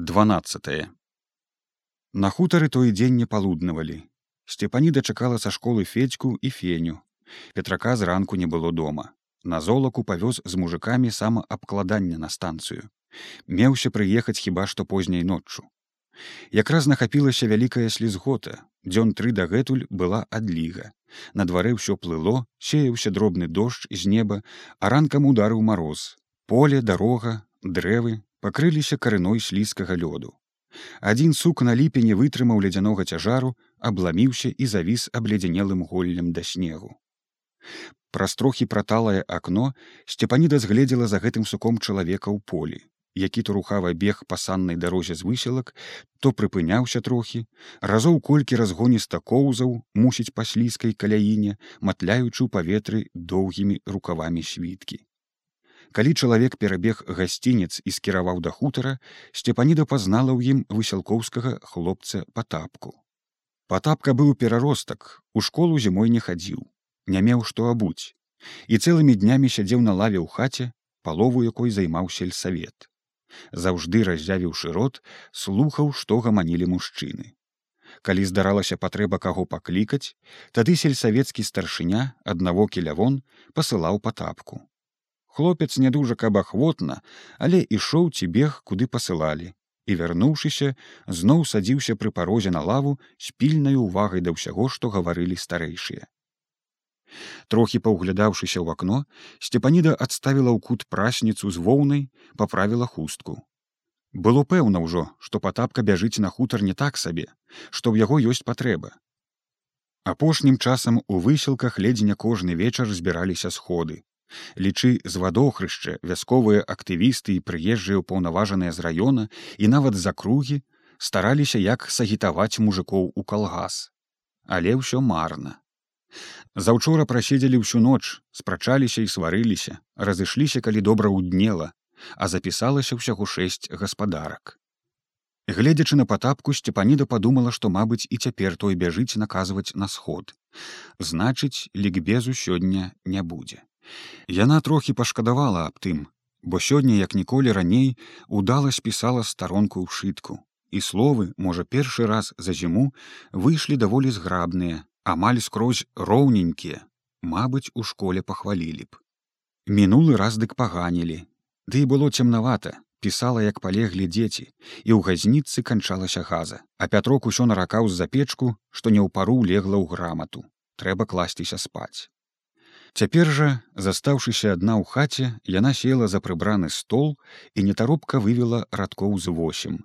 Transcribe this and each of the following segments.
12 На хутары той дзень не палуднавалі. Сцепаніда чакала са школы федьку і феню. Петрака зранку не было дома. На золаку павёз з мужикамі самаабкладання на станцыю. Меўся прыехаць хіба што позняй ноччу. Якраз нахапілася вялікая слізгота. Дзён тры дагэтуль была адліга. На дварэ ўсё плыло, сеяўся дробны дождж з неба, а ранкам ударыў мароз. Поле, дарога, дрэвы, пакрыліся карыной слізкага лёду. Адзін сук на ліпе не вытрымаў ледзянога цяжару, абламіўся і завіс абледзянелым голлем да снегу. Праз трохі праталае акно сцепаніда згледзела за гэтым суком чалавека ў полі, які то рухава бег па саннай дарозе з высілак, то прыпыняўся трохі, разоў колькі разгоніста коўзаў мусіць па слізкай каляіне, матляючы ў паветры доўгімі рукавамі світкі калі чалавек перабег гасцінец і скіраваў да хутара сцепаніда пазнала ў ім высялкоўскага хлопца патапку. Патапка быў пераростак у школу зімой не хадзіў не меў што абуць і цэлымі днямі сядзеў на лаве ў хаце палову якой займаў сельсавет. Заўжды раззявіўшы рот слухаў што гаманілі мужчыны. Калі здаралася патрэба каго паклікаць тады сельсавецкі старшыня аднаво кілявон пасылаў патапку хлопец не дужа каб ахвотна але ішоў ці бег куды пасылалі і вярнуўшыся зноў садзіўся пры парозе на лаву з пільнай увагай да ўсяго што гаварылі старэйшыя. Трохі паўглядаўшыся ў акно сцепаніда адставіла ў кут прасніцу з воўнай паправіла хустку. Было пэўна ўжо што патапка бяжыць на хутар не так сабе што ў яго ёсць патрэба. Апошнім часам у высілках ледзь не кожны вечар збіраліся сходы лічы з вадохрышча вясковыя актывісты і прыезджыя ўпаўнаважаныя з раёна і нават з акругі стараліся як сагітаваць мужикоў у калгас. Але ўсё марна. Заўчора праседзелі ўсю ноч спрачаліся і сварыліся разышліся калі добра ўднела а запісалася ўсяго шэсць гаспадарак. Гледзячы на патапку сцепаніда падумала што мабыць і цяпер той бяжыць наказваць на сход. Значыць лікбезу сёння не будзе Яна трохі пашкадавала аб тым, бо сёння, як ніколі раней удала спісала старонку ў шытку. І словы, можа, першы раз за зіму выйшлі даволі зграбныя, амаль скрозь роўненькія, Мабыць, у школе пахвалілі б. Мінулы раз дык паганілі. Ды і было цемнавата, пісала, як палеглі дзеці, і ў газніцы канчалася газа, а пятрок усё наракаў з-за печку, што не ў пару легла ў грамату. Трэба класціся спаць. Цяпер жа, застаўшыся адна ў хаце, яна села за прыбраны стол і нетаропка вывела радкоў з восем.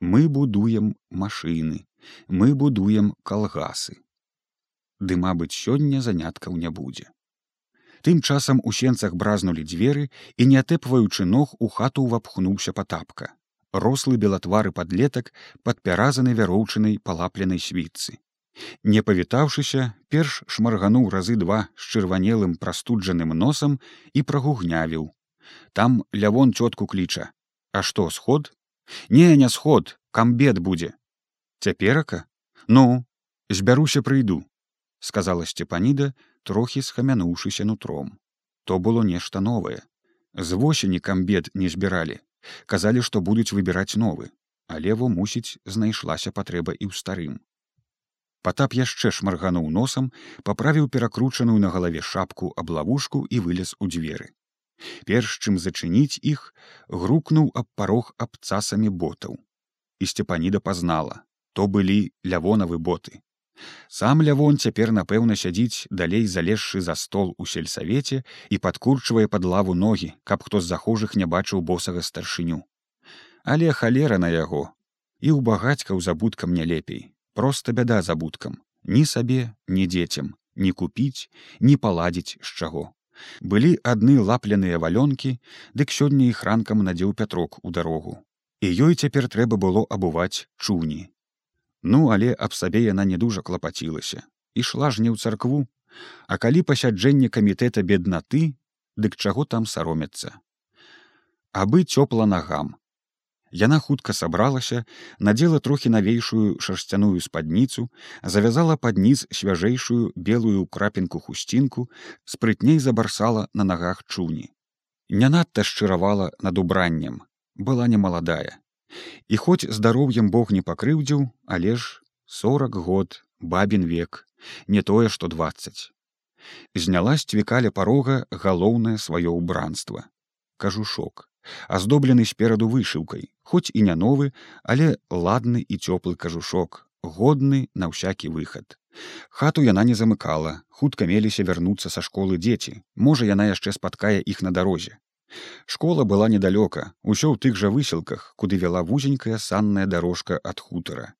Мы будуем машыны, мы будуем калгасы. Ды, мабыць, сёння заняткаў не будзе. Тым часам у сенцах бразнулі дзверы і, не атэпваючы ног у хату ўвапхнуўся патапка. Рослы белатвары падлетак падпяразаны вяроўчынай палапленай світцы. Не павітаўшыся, перш шмаргануў разы два з чырванелым прастуджаным носам і прагугнявіў. Там лявон цётку кліча. А што сход? Не, не сход, камбет будзе. Цяперака? Ну, збяруся прыйду, сказала Сцепаніда, трохі схамянуўшыся нутром. То было нешта новае. З восені камбет не збіралі. Казалі, што будуць выбіраць новы, але во мусіць знайшлася патрэба і ў старым Патап яшчэ шмаргануў носам, паправіў перакручаную на галаве шапку аб лавушку і вылез у дзверы. Перш чым зачыніць іх, грукнуў аб парог абцасамі ботаў. І сцепаніда пазнала, то былі лявонавы боты. Сам лявон цяпер напэўна сядзіць далей залезшы за стол у сельсавеце і падкурчвае пад лаву ногі, каб хто з захожых не бачыў босага старшыню. Але халера на яго і ў багацькаў забудкам не лепей просто бяда забудкам ні сабе ні дзецям. Не купіць не паладзіць з чаго. Былі адны лапленыя валёнкі дык сёння іх ранкам надзеў пятрок у дарогу. І ёй цяпер трэба было абуваць чуні. Ну але аб сабе яна не дужа клапацілася. Ішла ж не ў царкву. А калі пасяджэнне камітэта беднаты дык чаго там саромецца? Абы цёпла нагам Яна хутка сабралася, надзела трохі навейшую шарсцяную спадніцу, завязала пад ніз свяжэйшую белую крапінку хусцінку, спрытней забарсала на нагах чуні. Не надта шчыравала над убраннем, была немаладая. І хоць здароўем Бог не пакрыўдзіў, але ж сорок год бабін век не тое што двадцать зняла сцвікаля парога галоўнае сваё ўбранство кажушок аздоблены спераду вышыўкай хоць і не новы але ладны і цёплы кажушок годны на ўсякі выхад хату яна не замыкала хутка меліся вярнуцца са школы дзеці можа яна яшчэ спаткае іх на дарозе. Школа была недалёка усё ў тых жа высілках куды вяла вузенькая санная дарожка ад хутара.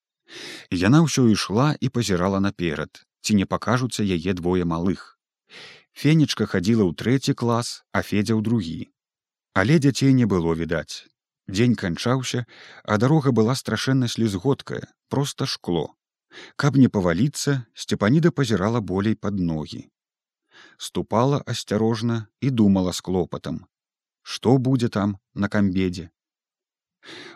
Яна ўсё ішла і пазірала наперад ці не пакажуцца яе двое малых. Фенечка хадзіла ў трэці клас а федзя ў другі але дзяцей не было відаць. Дзень канчаўся а дарога была страшэнна слізгодкая просто шкло. Каб не паваліцца сцепаніда пазірала болей пад ногі. Ступала асцярожна і думала з клопатам. Што будзе там на камбедзе?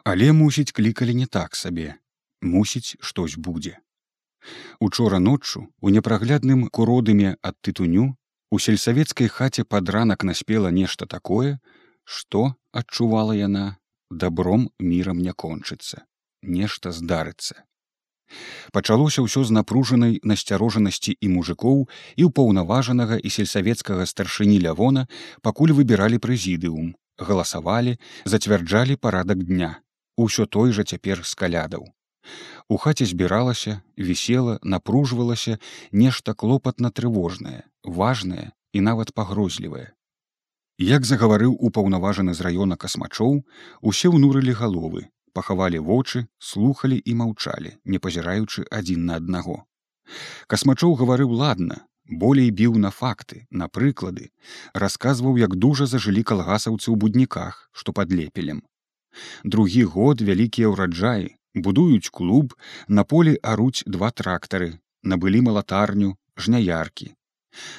Але мусіць клікалі не так сабе. Мусіць штось будзе. Учора ноччу у непраглядным куродыме ад тытуню у сельсавецкай хаце пад ранак наспела нешта такое што адчувала яна? Добром мірам не кончыцца нешта здарыцца. Пачалося ўсё з напружанай насцярожанасці і мужикоў і ўпаўнаважанага і сельсавецкага старшыні лявона пакуль выбіралі прэзідыум галасавалі зацвярджалі парадак дня. Ўсё той жа цяпер з калядаў. У хаце збіралася вісела напружвалася нешта клопатна трывожнае важнае і нават пагрозлівае Як загаварыў упаўнаважаны з раёна касмачоў, усе ўнурылі галовы, пахавалі вочы, слухалі і маўчалі, не пазіраючы адзін на аднаго. Касмачоў гаварыў ладна, болей біў на факты, на прыклады, расказваў, як дужа зажылі калгасаўцы ў будніках, што пад лепелем. Другі год вялікія ўраджаі, будуюць клуб, на полі аруць два трактары, набылі малатарню, жняяркі,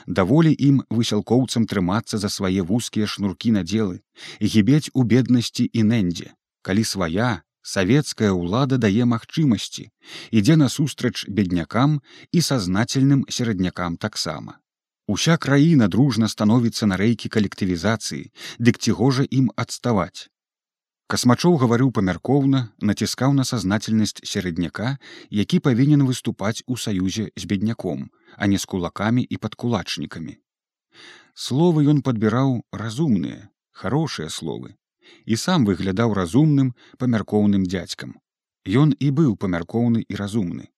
даволі ім высялкоўцам трымацца за свае вузкія шнуркі надзелы і гібець у беднасці і нэндзе калі свая савецкая ўлада дае магчымасці ідзе насустрач беднякам і сазнательным сераднякам таксама. Уся краіна дружна становіцца на рэйкі калектывізацыі дык ці гожа ім адставаць Касмачоў гаварыў памяркоўна, націскаў на сазнательнасць сярэдняка, які павінен выступаць у саюзе з бедняком, а не з кулакамі і падкулачнікамі. Словы ён падбіраў разумныя, хорошыя словы, і сам выглядаў разумным памяркоўным дзядзькам. Ён і быў памяркоўны і разумны.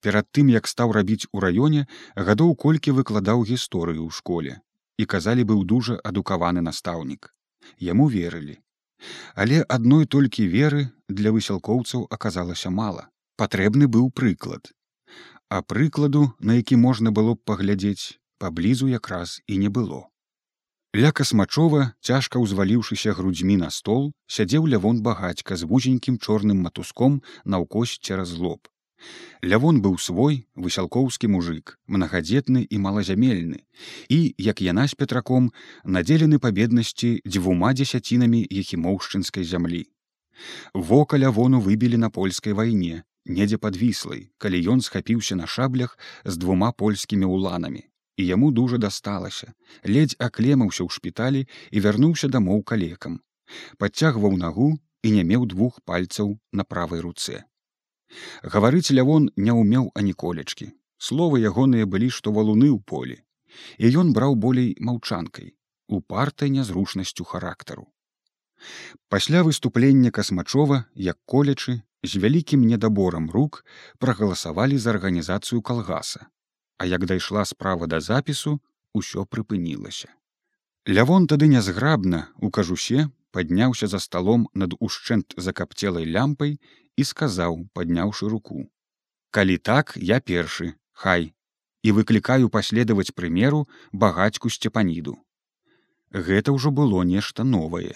Перад тым, як стаў рабіць у раёне, гадоў колькі выкладаў гісторыю ў школе і казалі быў дужа адукаваны настаўнік. Яму верылі Але адной толькі веры для высялкоўцаў аказалася мала. патрэбны быў прыклад. А прыкладу, на які можна было б паглядзець, паблізу якраз і не было. Ля касмачова, цяжка ўзваліўшыся грудзьмі на стол, сядзеў лявон багацька з вузенькім чорным матуском наўкось цераз лоб. Лявон быў свой высялкоўскі мужик, мнагадзетны і малазямельны і, як яна з петраком, надзелены па беднасці дзвюма дзесяцінамі ехімоўшчынскай зямлі. Вока лявону выбілі на польскай вайне, недзе падвіслай, калі ён схапіўся на шаблях з двума польскімі уланамі. І яму дужа дасталася, ледзь аклемаўся ў шпіталі і вярнуўся дамоў калекам. Падцягваў нагу і не меў двух пальцаў на правай руцэ гаварыць лявон не ўмеў аніколечкі словы ягоныя былі што валуны ў полі. І ён браў болей маўчанкай упартай нязручнасцю характару. Пасля выступлення касмачова як колечы з вялікім недаборам рук прагаласавалі за арганізацыю калгаса. А як дайшла справа да запісу усё прыпынілася. Лявон тады нязграбна у кажусе падняўся за сталом над ушчэнт закапцелай лямпай і сказаў падняўшы руку калі так я першы хай і выклікаю паследаваць прымеру багацьку сцепаніду гэта ўжо было нешта новае.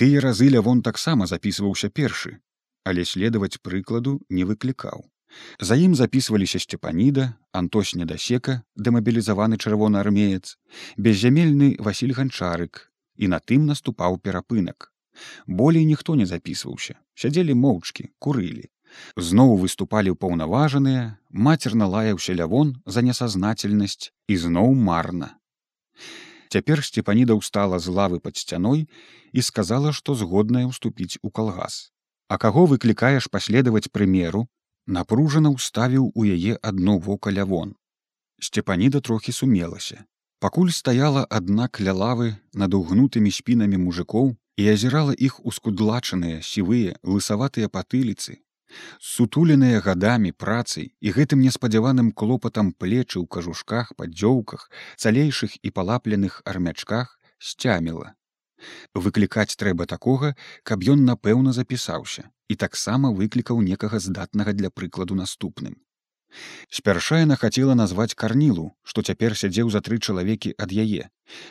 Тыя разы лявон таксама записываўся першы але следаваць прыкладу не выклікаў. За ім записываліся сцепаніда антос недасека дэмабілізаваны чырвонаармеец беззямельны василь ганчарык і на тым наступаў перапынак. Болей ніхто не записываўся сядзелі моўчкі курылі зноў выступалі ўпаўнаважаныя мацерна лаяўся лявон за несазнательнасць і зноў марна цяпер сцепаніда ўстала з лавы пад сцяной і сказала што згодная ўступіць у калгас А каго выклікаеш паследаваць прымеру, напружана ўставіў у яе адно вока лявон. Сцепаніда трохі сумелася. Пакуль стаяла адна кля лавы над угнутымі спінамі мужикоў і азірала іх ускудлачаныя сівыя лысаватыя патыліцы, сутуленыя гадамі працай і гэтым неспадзяваным клопатам плечы ў кажушках паддзёўках цалейшых і палапленых армячках сцяміла. Выклікаць трэба такога каб ён напэўна запісаўся і таксама выклікаў некага здатнага для прыкладу наступным спярша яна хацела назваць карнілу што цяпер сядзеў за тры чалавекі ад яе.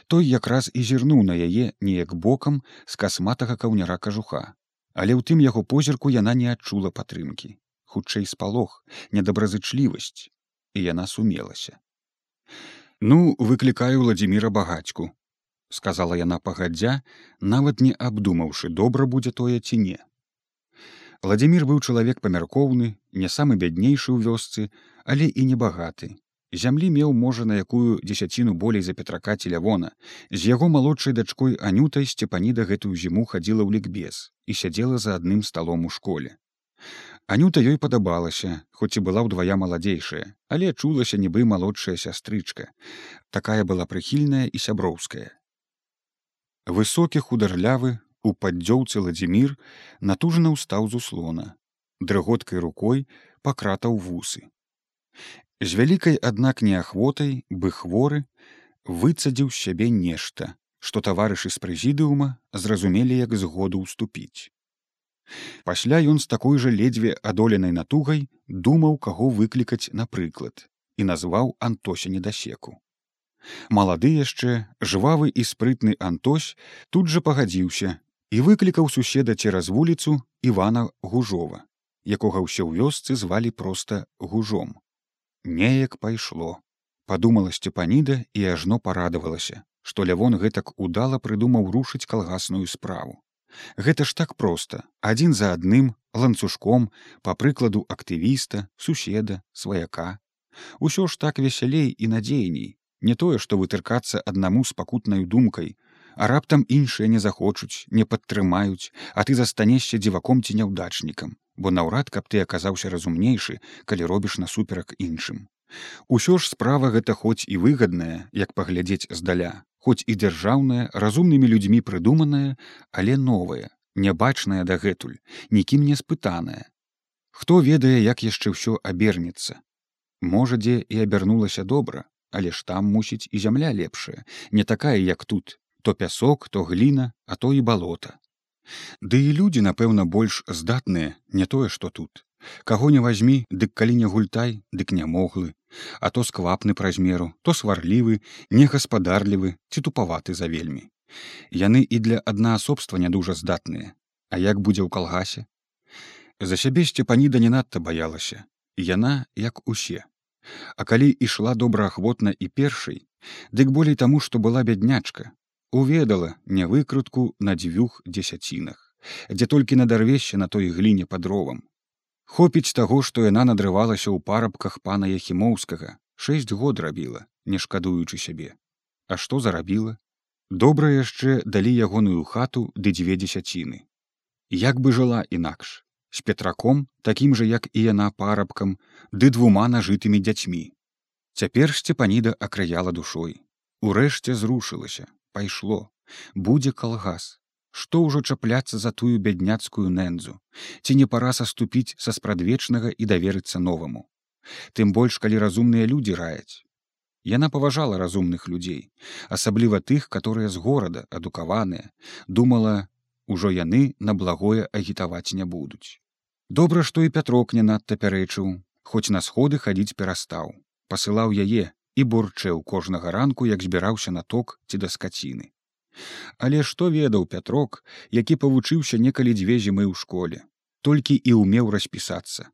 Той якраз і зірнуў на яе неяк бокам з касматага каўняра кажуха. Але ў тым яго позірку яна не адчула падтрымкі. Хутчэй спалох недобразычлівасць і яна сумелася. Ну выклікаю владимира багацьку сказала яна пагадзя нават не абдумаўшы добра будзе тое ці не владимир быў чалавек памяркоўны не самы бяднейшы ў вёсцы але і небагаты зямлі меў можа на якую дзесяціну болей за петрака ці лявона з яго малодшай дачкой анютай сцепаніда гэтую зіму хадзіла ў лікбез і сядзела за адным сталом у школе. Анюта ёй падабалася хоць і была ўдвая маладзейшая але чулася нібы малодшая сястрычка. Такая была прыхільная і сяброўская. Высокі хударлявы у паддзёўцы ладзімир натужна ўстаў з услона дрыготкай рукой пакратаў вусы. З вялікай аднак неахвотай бы хворы выцадзіў сябе нешта што таварышы з прэзідыума зразумелі як згоду ўступіць. Пасля ён з такой жа ледзьве адоленай натугай думаў каго выклікаць напрыклад і назваў антося недасеку. Малады яшчэ жвавы і спрытны антось тут жа пагадзіўся і выклікаў суседа цераз вуліцу ивана гужова якога ўсё ў вёсцы звалі проста гужом неяк пайшло. Подумала сцепаніда і ажно парадавалася што лявон гэтак удала прыдумаў рушыць калгасную справу. Гэта ж так проста адзін за адным ланцужком па прыкладу актывіста суседа сваяка. Усё ж так весялей і надзейней. Не тое што вытыркацца аднаму спакутнаю думкай а раптам іншыя не захочуць не падтрымаюць а ты застанешся дзіваком ці няўдачнікам бо наўрад каб ты аказаўся разумнейшы калі робіш насуперак іншым. Усё ж справа гэта хоць і выгадная як паглядзець здаля хоць і дзяржаўная разумнымі людзьмі прыдуманая але новая нябачная дагэтуль нікім не спытаная. Хто ведае як яшчэ ўсё абернецца? Можа дзе і абярнулася добра але ж там мусіць і зямля лепшая не такая як тут то пясок то гліна а то і балота Ды і людзі напэўна больш здатныя не тое што тут. Каго не вазьмі дык калі не гультай дык не моглы. А то сквапны праз меру то сварлівы негаспадарлівы ці тупаваты за вельмі. Яны і для аднаасобства не дужа здатныя. А як будзе ў калгасе? За сябе сцепаніда не надта баялася яна як усе. А калі ішла добраахвотна і першай дык болей таму што была бяднячка уведала не выкрутку на дзвюх дзесяцінах, дзе толькі надарвешся на той гліне пад ровам. Хопіць таго, што яна надрывалася ў парабках пана Яхімоўскага, шэсць год рабіла, не шкадуючы сябе. А што зарабіла? Добра яшчэ далі ягоную хату ды дзве дзесяціны. Як бы жыла інакш, з петраком, такім жа, як і яна парабкам, ды двума нажытымі дзяцьмі. Цяпер сцепаніда акраяла душой. Урэшце зрушылася, пайшло. Будзе калгас. Што ўжо чапляцца за тую бядняцкую нэнзу? Ці не пара саступіць са спрадвечнага і даверыцца новаму? Тым больш калі разумныя людзі раяць. Яна паважала разумных людзей асабліва тых которые з горада адукаваныя. Думала ужо яны на благое агітаваць не будуць. Добра што і пятрок не надта пярэчыў хоць на сходы хадзіць перастаў. Пасылаў яе і бурчэў кожнага ранку як збіраўся на ток ці да скаціны. Але што ведаў пятрок які павучыўся некалі дзве зімы ў школе? Толькі і ўмеў распісацца.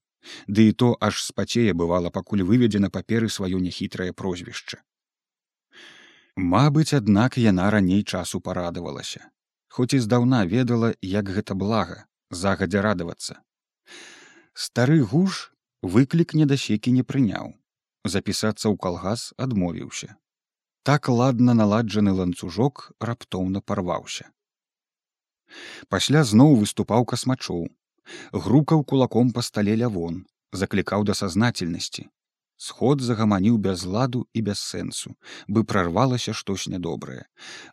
Ды і то аж спацее бывала пакуль выведзе на паперы сваё няхітрае прозвішча. Мабыць аднак яна раней часу парадавалася. Хоць і здаўна ведала як гэта блага загадзя радавацца. Стары гуш выклік недасекі не прыняў запісацца ў калгас адмовіўся. Так ладна наладжаны ланцужок раптоўна парваўся. Пасля зноў выступаў касмачоў, грукаў кулаком па стале лявон заклікаў да сазнательнасці сход загаманіў без ладу і без сэнсу бы прарвалася штось нядобрае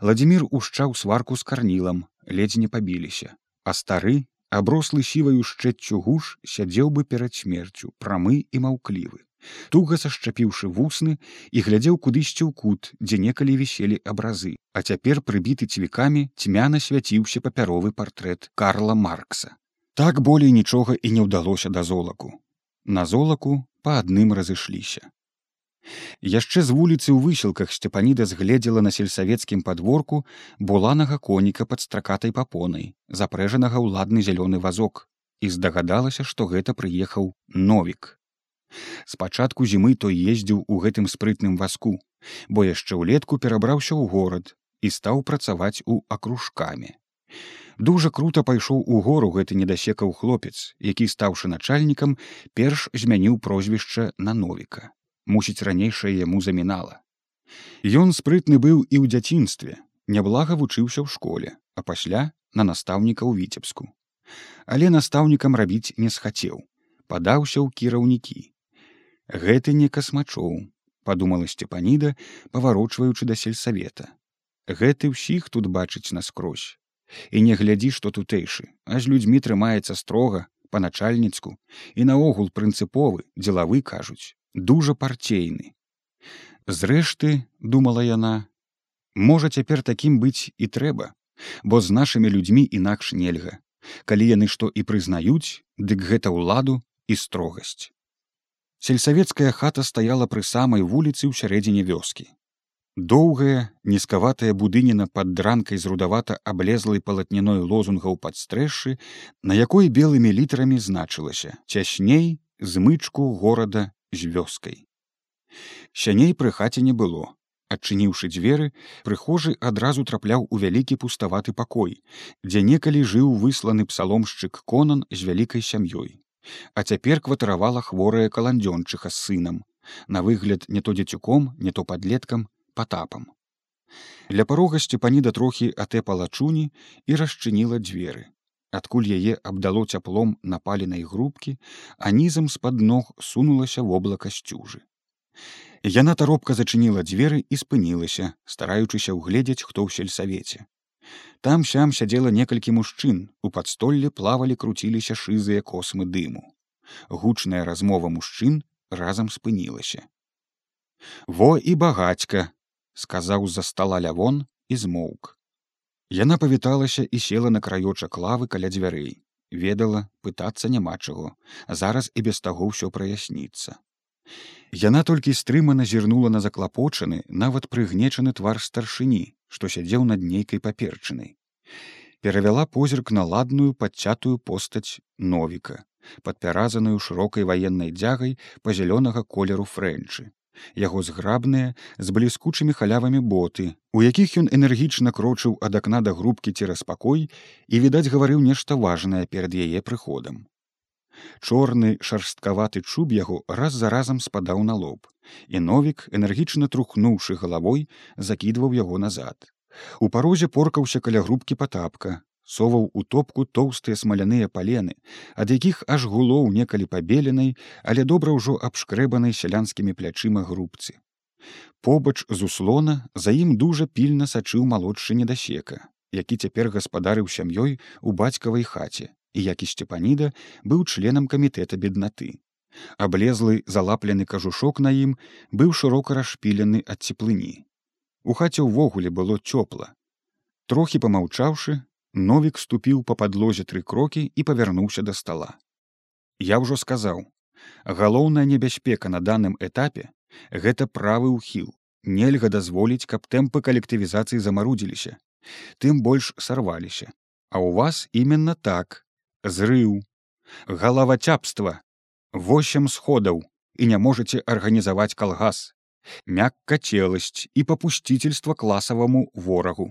владимир ушчаў сварку з карнілам ледзь не пабіліся а стары аброслы сіваю шчэццю гуш сядзеў бы перад смерцю прамы і маўклівы туга сашчапіўшы вусны і глядзеў кудысьці ў кут дзе некалі віселі абразы а цяпер прыбіты цвікамі цьмяна свяціўся папяровы партрэт карла маркса. Так болей нічога і не ўдалося да золаку. На золаку па адным разышліся. Яшчэ з вуліцы ў высілках сцепаніда згледзела на сельсавецкім падворку буланага коніка пад стракатай папонай запрэжанага ўладны зялёны вазок і здагадалася што гэта прыехаў новік спачатку зімы той ездзіў у гэтым спрытным васку бо яшчэ ўлетку перабраўся ў горад і стаў працаваць у акружкамі. Дужа круто пайшоў у гору гэты недасекаў хлопец які стаўшы начальнікам перш змяніў прозвішча на новіка. Мусіць ранейшае яму замінала. Ён спрытны быў і ў дзяцінстве няблага вучыўся ў школе а пасля на настаўніка ў віцебску. Але настаўнікам рабіць не схацеў падаўся ў кіраўнікі гэты не касмачоў подумала сцепаніда паварочваючы да сельсавета гэты ўсіх тут бачыць наскрозь і не глядзі што тутэйшы а з людзьмі трымаецца строга па начальніцку і наогул прынцыповы дзелавы кажуць дужа парцейны. Зрэшты, думала яна, можа цяпер такім быць і трэба, бо з нашымі людзьмі інакш нельга. Калі яны што і прызнаюць, дык гэта ўладу і строгасць. Сельсавецкая хата стаяла пры самай вуліцы ў сярэдзіне вёскі. Доўгая, нізкаватая будыніна пад дранкай з рудавата аблезлай палатняной лозунгаў падстрэшшы, на якой белымі літарамі значылася цясней змычку горада з вёскай. Сяней пры хаце не было. Адчыніўшы дзверы, прыхожы адразу трапляў у вялікі пуставаты пакой, дзе некалі жыў высланы псаломшчык конан з вялікай сям'ёй. А цяпер кватаравала хворая каландзёнчыха з сынам, на выгляд не то дзецюком, не то падлеткам, патапам. Ля парога сцепаніда трохі атэпала чуні і расчыніла дзверы адкуль яе абдало цяплом напаленай грубкі, а нізам з-пад ног сунулася воблака сцюжы. Яна таропка зачыніла дзверы і спынілася, стараючыся ўгледзець, хто ў сельсавеце. Там сям сядзела некалькі мужчын, у падстолле плавалі круціліся шызыя космы дыму. Гучная размова мужчын разам спынілася. Во і багацька, сказаў з-за стала лявон і змоўк. Яна павіталася і села на краёчак лавы каля дзвярэй. ведала пытацца няма чаго, зараз і без таго ўсё праясніцца. Яна толькі стрымана зірнула на заклапочаны, нават прыгнечаны твар старшыні, што сядзеў над нейкай паперчынай. Перавяла позірк на ладную падцятую постаць новіка, падпяразаную шырокай ваеннай дзягай па зялёнага колеру фрэнчы яго зграбныя з бліскучымі халявамі боты у якіх ён энергічна крочыў ад акна да грубкі цераз пакой і відаць гаварыў нешта важнае перад яе прыходам чорны шарсткаваты чуб яго раз за разам спадаў на лоб і новік энергічна трухнуўшы галавой закідваў яго назад у парозе поркаўся каля грубкі патапка соваў у топку тоўстыя смаляныя палены, ад якіх аж гулоў некалі пабеленай, але добра ўжо абшкрэбанай сялянскімі плячыма грубцы. Побач з услона за ім дужа пільна сачыў малодшы недасека, які цяпер гаспадарыў сям'ёй у бацькавай хаце і які сцепаніда быў членам камітэта беднаты. Аблезлы залаплены кажушок на ім быў шырока расшпілены ад цеплыні. У хаце ўвогуле было цёпла. Трохі памаўчаўшы, Новік ступіў па падлозе тры крокі і павярнуўся да стала. Я ўжо сказаў: галоўная небяспека на даным этапе гэта правы ўхіл. Нельга дазволіць, каб тэмпы калектывізацыі замарудзіліся. Тым больш сарваліся. А ў вас именно так зрыў галавацяпства. Восем сходаў і не можете арганізаваць калгас. Мяккацеласць і папусціцельства класаваму ворагу.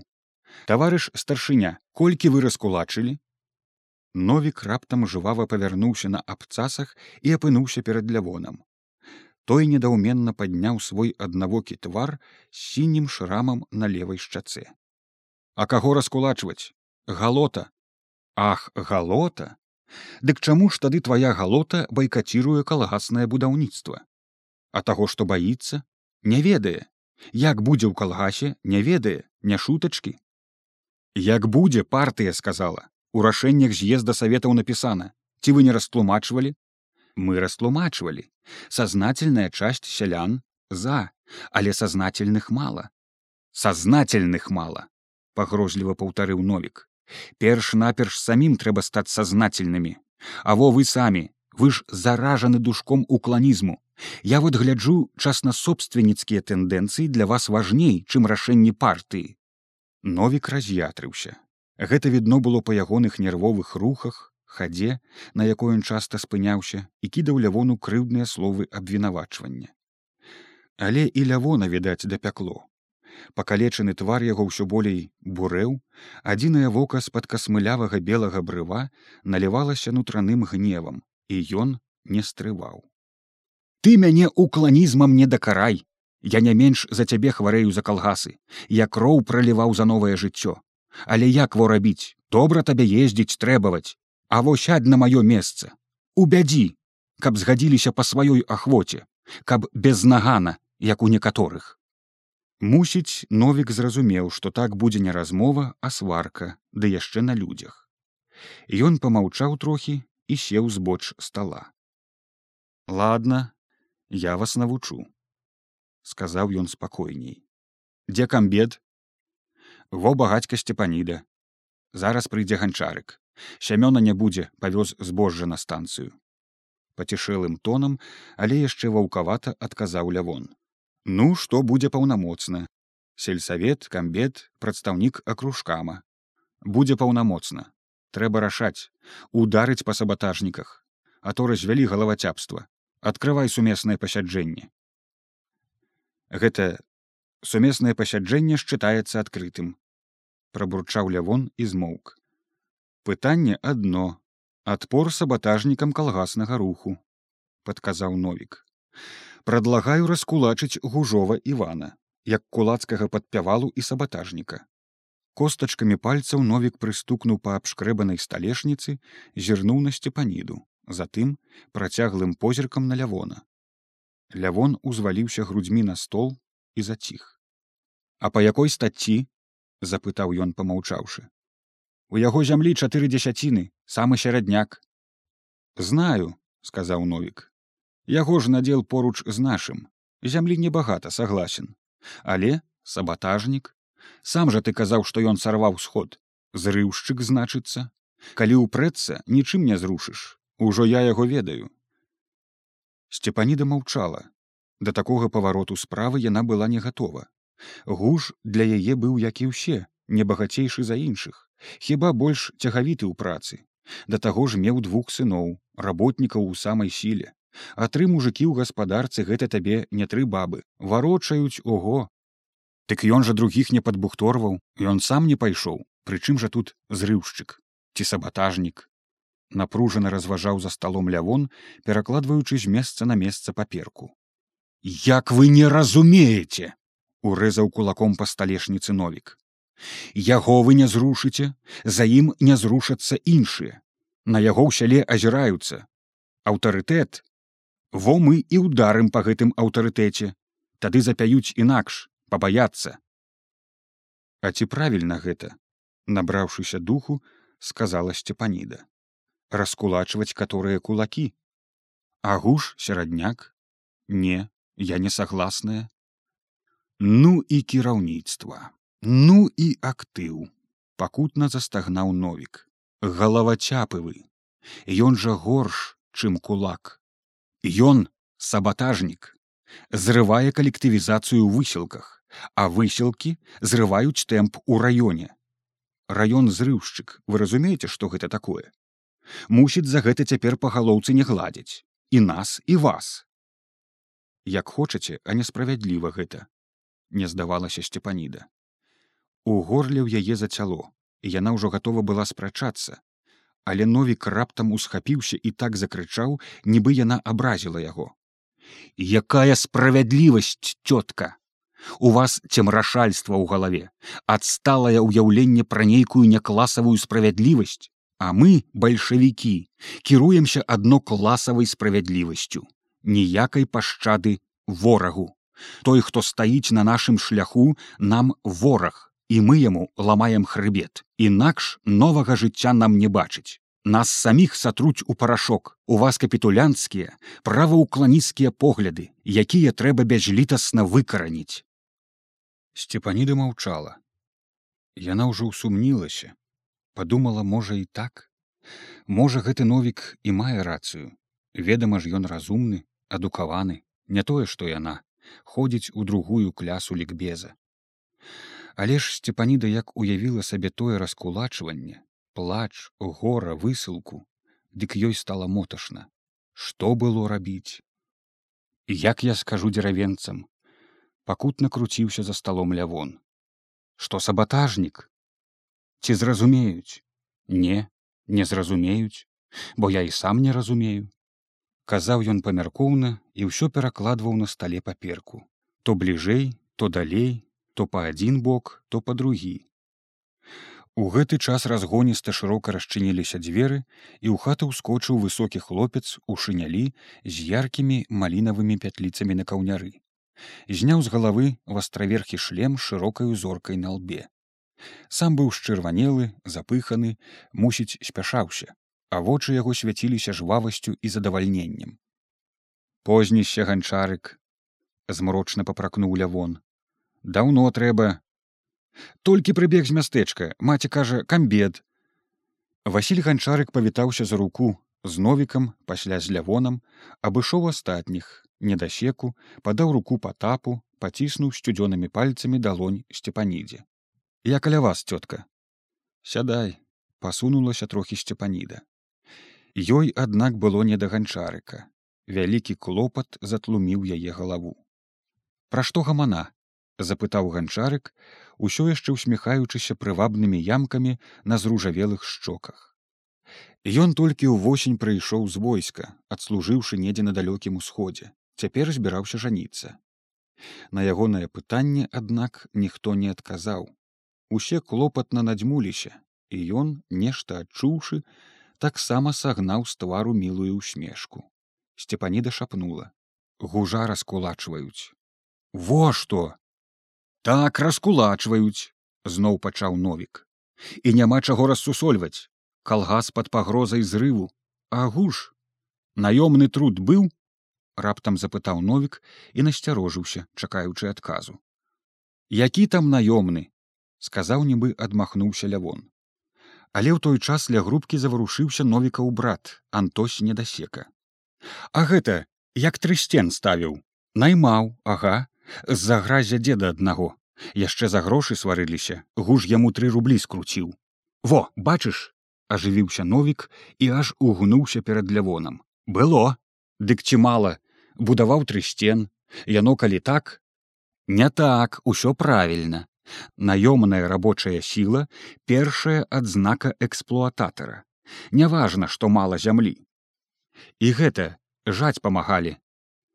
Таварыш старшыня колькі вы раскулачылі? Новік раптам жывава павярнуўся на абцасах і апынуўся перад лявонам. Той недаўменна падняў свой аднавокі твар з сінім шрамам на левой шчаце а каго раскулачваць? Галота ах галота! Дык чаму ж тады твая галота байкаціруе калгаснае будаўніцтва? А таго што баіцца не ведае. Як будзе ў калгасе не ведае не шутачкі. Як будзе партыя сказала у рашэннях з'езда саветаў напісана. Ці вы не растлумачвалі? Мы растлумачвалі. Сознательная часть сялян за але сознательных мала. Сознательных мала пагрозліва паўтарыў новік перш-наперш самім трэба стаць сознательнымі а во вы самі вы ж заражаны душком укланізму. Я вот гляджу частна-собственніцкія тэндэнцыі для вас важней чым рашэнні партыі. Новік раз'ятрыўся. Гэта відно было па ягоных нервовых рухах хадзе на якой ён часта спыняўся і кідаў лявону крыўдныя словы абвінавачвання. Але і лявона відаць дапякло пакалечаны твар яго ўсё болей бурэў адзінае вока з-пад касмылявага белага брыва налівалася нутраным гневам і ён не стрываў. Ты мяне укланізмам не дакарай! Я не менш за цябе хварэю за калгасы! Я кроў праліваў за новае жыццё! Але як во рабіць? Добра табе ездзіць трэбаваць! А вось сядь на маё месца! У бядзі каб згадзіліся па сваёй ахвоце каб без нагана як у некаторых Мусіць, Новік зразумеў, што так будзе не размова, а сварка, ды яшчэ на людзях. Ён помаўчаў трохі і сеў збоч стола. Ладно, я вас навучу, сказаў ён спакойней. Дзе камбед? Во багацька сцепаніда. Зараз прыйдзе ганчарык. Сямёна не будзе, павёз збожжа на станцыю. Пацішэлым тонам, але яшчэ ваўкавата адказаў лявон. Ну што будзе паўнамоцна сельсавет камбет прадстаўнік акружкама будзе паўнамоцна трэба рашаць ударыць па сабатажніках а то развялі галавацяпства открывай сумеснае пасяджэнне гэта сумеснае пасяджэнне счытаецца адкрытым прабурчаў лявон і змоўк пытанне адно адпор сабатажнікам калгаснага руху падказаў новік Прадлагаю раскулачыць гужова Івана, як кулацкага падпявалу і сабатажніка. Костачкамі пальцаў новік прыстукнуў па абшкрэбанай сталешніцы, зірнуў на сцепаніду, затым працяглым позіркам на лявона. Лявон узваліўся грудзьмі на стол і заціх. А па якой стацці? — запытаў ён помаўчаўшы. У яго зямлі чатыры дзесяціны, самы сярадняк. Знаю, сказаў новік, Яго ж надзел поруч з нашым. Зямлі небагата согласен. Але сабатажнік. Сам жа ты казаў, што ён сарваў сход. Зрыўшчык значыцца. Калі ўпрэцца, нічым не зрушыш. Ужо я яго ведаю. Сцепаніда маўчала. Да такога павароту справы яна была не гатова. Гуж для яе быў як і ўсе, небагацейшы за іншых, хіба больш цягавіты ў працы. Да таго ж меў двух сыноў, работнікаў у самай сіле, а тры мужикі ў гаспадарцы гэта табе не тры бабы. Варочаюць ого. Дык ён жа другіх не падбухторваў ён сам не пайшоў. Прычым жа тут зрыўшчык ці сабатажнік. Напружана разважаў за сталом лявон перакладваючы з месца на месца паперку. Як вы не разумееце урэзаў кулаком па сталешніцы новік. Яго вы не зрушыце за ім не зрушацца іншыя. На яго ў сяле азіраюцца. Аўтарытэт во мы і ударым па гэтым аўтарытэце. Тады запяюць інакш пабаяцца. А ці правільна гэта? Набраўшыся духу сказала сцепаніда раскулачваць каторыя кулакі. Агуш серадняк? Не я не сагласная. Ну і кіраўніцтва. Ну і актыў. Пакутна застагнаў новік. Галавацяпывы ён жа горш чым кулак Ён сабатажнік, зрывае калектывізацыю ў высілках, а высілкі зрываюць тэмп у раёне. Раён зрыўшчык, вы разумееце, што гэта такое. Мусіць за гэта цяпер па галоўцы не гладзяць і нас і вас. Як хочаце, а несправядліва гэта, не здавалася сцепаніда. У горле ў яе зацяло, і яна ўжо гатова была спрачацца, але новік раптам усхапіўся і так закрычаў нібы яна абразіла яго. Якая справядлівасць цётка у вас цемрашальства ў галаве адсталае ўяўленне пра нейкую някласавую справядлівасць А мы, бальшавікі, кіруемся адно класавай справядлівасцю, ніякай пашчады ворагу. Той, хто стаіць на нашым шляху, нам вораг, і мы яму ламаем хрыбет. Інакш новага жыцця нам не бачыць. Нас саміх сатруць у парашок, у вас капітулянцкія, праваўкланіцкія погляды, якія трэба бязлітасна выкараніць. Сцепаніда маўчала. Яна ўжо ўсумнілася, падумала можа і так можа гэты новік і мае рацыю ведама ж ён разумны адукаваны не тое што яна ходзіць у другую клясу лікбеза але ж сцепаніда як уявіла сабе тое раскулачванне плач гора высылку дык ёй стала моташна. Што было рабіць? Як я скажу дзеравенцам? Пакутна круціўся за сталом лявон. Што сабатажнік? Ці зразумеюць? Не не зразумеюць бо я і сам не разумею. Казаў ён памяркоўна і ўсё перакладваў на стале паперку. То бліжэй то далей то па адзін бок то па другі. У гэты час разгоніста шырока расчыніліся дзверы і ў хату ўскочыў высокі хлопец у шынялі з яркімі малінавымі пятліцамі на каўняры. Зняў з галавы вастраверхі шлем шырокаю зоркай на лбе. Сам быў счырванелы запыханы мусіць спяшаўся а вочы яго свяціліся жвавасцю і задавальненнем позніся ганчарык змрочна папракнуў лявон даўно трэба толькі прыбег з мястэчка маці кажа камбед. Василь ганчарык павітаўся за руку з новікам пасля з лявонам абышоў астатніх недасеку падаў руку па тапу паціснуў сцюдзёнымі пальцамі далонь сцепанідзе я каля вас цётка сядай пасунулася трохі сцепаніда ёй аднак было не да ганчарыка вялікі клопат затлуміў яе галаву пра што гамана запытаў ганчарык усё яшчэ усміхаючыся прывабнымі ямкамі на зружавелых шчоках Ён толькі ўвосень прыйшоў з войска адслужыўшы недзе на далёкім усходзе цяпер збіраўся жаніцца на ягонае пытанне аднак ніхто не адказаў Усе клопатна надзьмуліся, і ён, нешта адчуўшы, таксама сагнаў з твару мілую ўсмешку. Сцепаніда шапнула: Гужа раскулачваюць. Во што! Так раскулачваюць, зноў пачаў новік. І няма чаго рассусольваць. Калгас пад пагрозай зрыву, А гуш, наёмны труд быў, раптам запытаў новік і насцярожыўся, чакаючы адказу. Які там наёмны, сказаў нібы адмахнуўся лявон але ў той час ля грубкі заварушыўся новікаў брат антось недасека а гэта як трысцен ставіў наймаў ага з-за гразя деда аднаго. Яшчэ за грошы сварыліся гуж яму тры рублі скруціў. Во бачыш ажывіўся новік і аж угнуўся перад лявонам. Было. Дык ці мала? Будаваў трысцен яно калі так? Не так усё правільна. Наёмная рабочая сіла першая адзнака эксплуататара. Няважна што мала зямлі і гэта жаць памагалі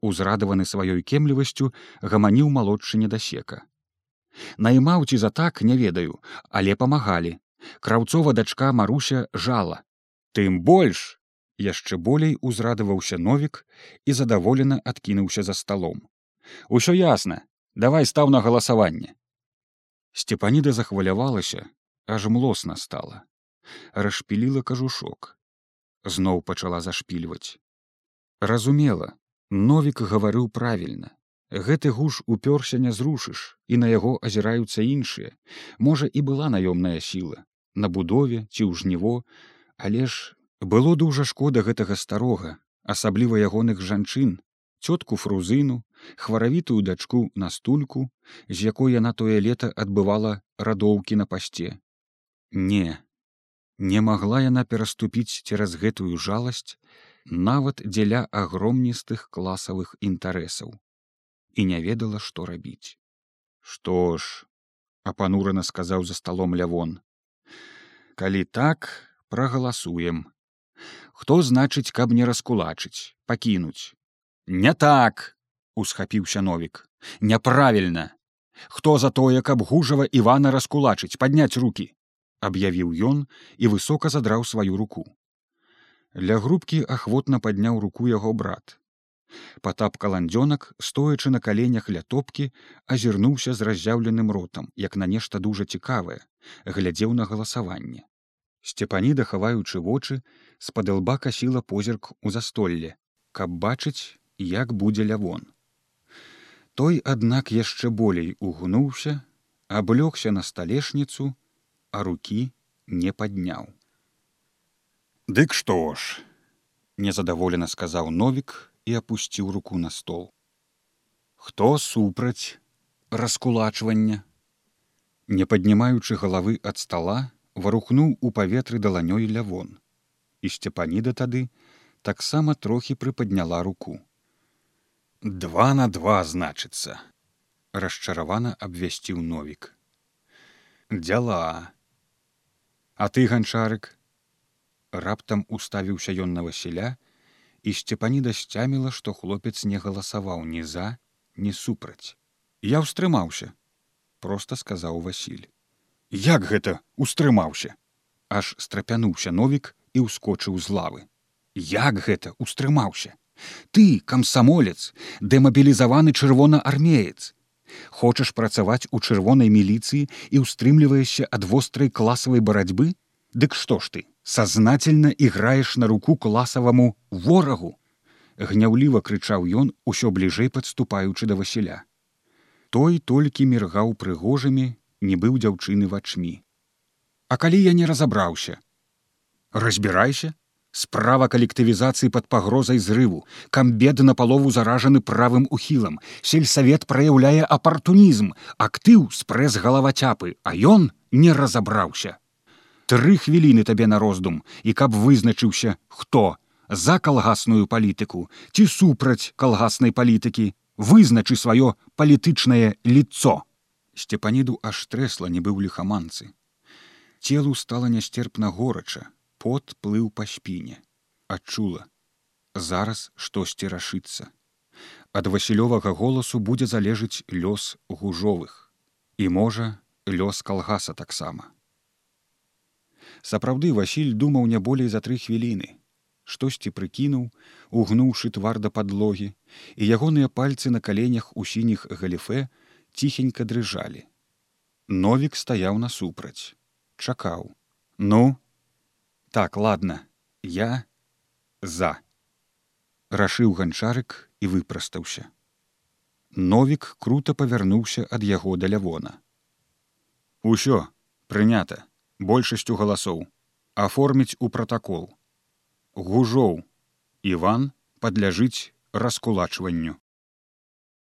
узрадаваны сваёй кемлівасцю гаманіў малодшы недасека. Наймаў ці за так не ведаю але памагалі. Краўцова дачка маруся жала. Тым больш яшчэ болей узрадаваўся новік і задаволена адкінуўся за сталом. Усё ясна. Давай стаў на галасаванне Сцепаніда захвалявалася, аж млосна стала. Рашпіліла кажушок. Зноў пачала зашпільваць. Разумела, Новік гаварыў правільна. Гэты гуш упёрся не зрушыш, і на яго азіраюцца іншыя. Можа, і была наёмная сіла, на будове ці ў жніво, але ж было дужа шкода гэтага старога, асабліва ягоных жанчын, цётку фрузыну, хваравітую дачку на стульку, з якой яна тое лета адбывала радоўкі на пасце. Не, не магла яна пераступіць цераз гэтую жаласць нават дзеля агромністых класавых інтарэсаў. І не ведала, што рабіць. Што ж, апанурана сказаў за сталом лявон. Калі так, прагаласуем. Хто значыць, каб не раскулачыць, пакінуць, не так усхапіўся новік. Няправільна! Хто за тое каб гужава ивана раскулачыць падняць руки аб'явіў ён і высока задраў сваю руку ля грубкі ахвотна падняў руку яго брат Патап каландзёнак, стоячы на каленях ля топкі, азірнуўся з раз'яўленым ротам, як на нешта дужа цікавае, глядзеў на галасаванне. Сцепаніда, хаваючы вочы, з-пад лба касіла позірк у застолле, каб бачыць, як будзе лявон. Той, аднак яшчэ болей угнуўся, аблёгся на сталешніцу, а рукі не падняў. Дык што ж, незадаволена сказаў новік і апусціў руку на стол. Хто супраць раскулачвання? Не паднімаючы галавы ад стола, варухнуў у паветры даланёй лявон. І сцепаніда тады таксама трохі прыпадняла руку. Два на два значыцца, расчаравана абвясціў новік. Дзяла. А ты ганчарык, раптам уставіўся ён на Васіля, і сцепаніда сцяміла, што хлопец не галасаваў ні за, ні супраць. Я ўстрымаўся, просто сказаў Васіль. Як гэта устрымаўся? Аж страпянуўся новік і ўскочыў з лавы. Як гэта устрымаўся? Ты, камсамолец, дэмабілізаваны чырвонаармеец. Хочаш працаваць у чырвонай міліцыі і ўстрымліваешся ад вострай класавай барацьбы? Дык што ж ты? Сознательно іграеш на руку класаваму ворагу гняўліва крычаў ён усё бліжэй падступаючы да васіля. Той толькі міргаў прыгожымі не быў дзяўчыны вачмі. А калі я не разабраўся? Разбірайся. Справа калектывізацыі под пагрозай зрыву. Камбед на палову заражаны правым ухілам. Сельсавет праяўляе апартунізм. Актыў спрэс галавацяпы а ён не разабраўся тры хвіліны табе на роздум і каб вызначыўся хто за калгасную палітыку ці супраць калгаснай палітыкі вызначы сваё палітычнае лицо сцепаніду аж трэсла не быў ліхаманцы. Целу стала нястерпна горача пот плыў па спіне. Адчула зараз штосьці рашыцца. Ад васілёвага голасу будзе залежыць лёс гужовых. І можа лёс калгаса таксама Сапраўды Васіль думаў не болей за тры хвіліны. Штосьці прыкінуў, угнуўшы твар да падлогі, і ягоныя пальцы на каленях у сініх галіфе ціхенька дрыжалі. Новік стаяў насупраць, чакаў: Ну, так ладно, я за. Рашыў ганчарык і выпрастаўся. Новік круто павярнуўся ад яго да лявона. Усё прынята большасцю галасоў. Аформіць у пратакол. Гужоў. Иван падляжыць раскулачванню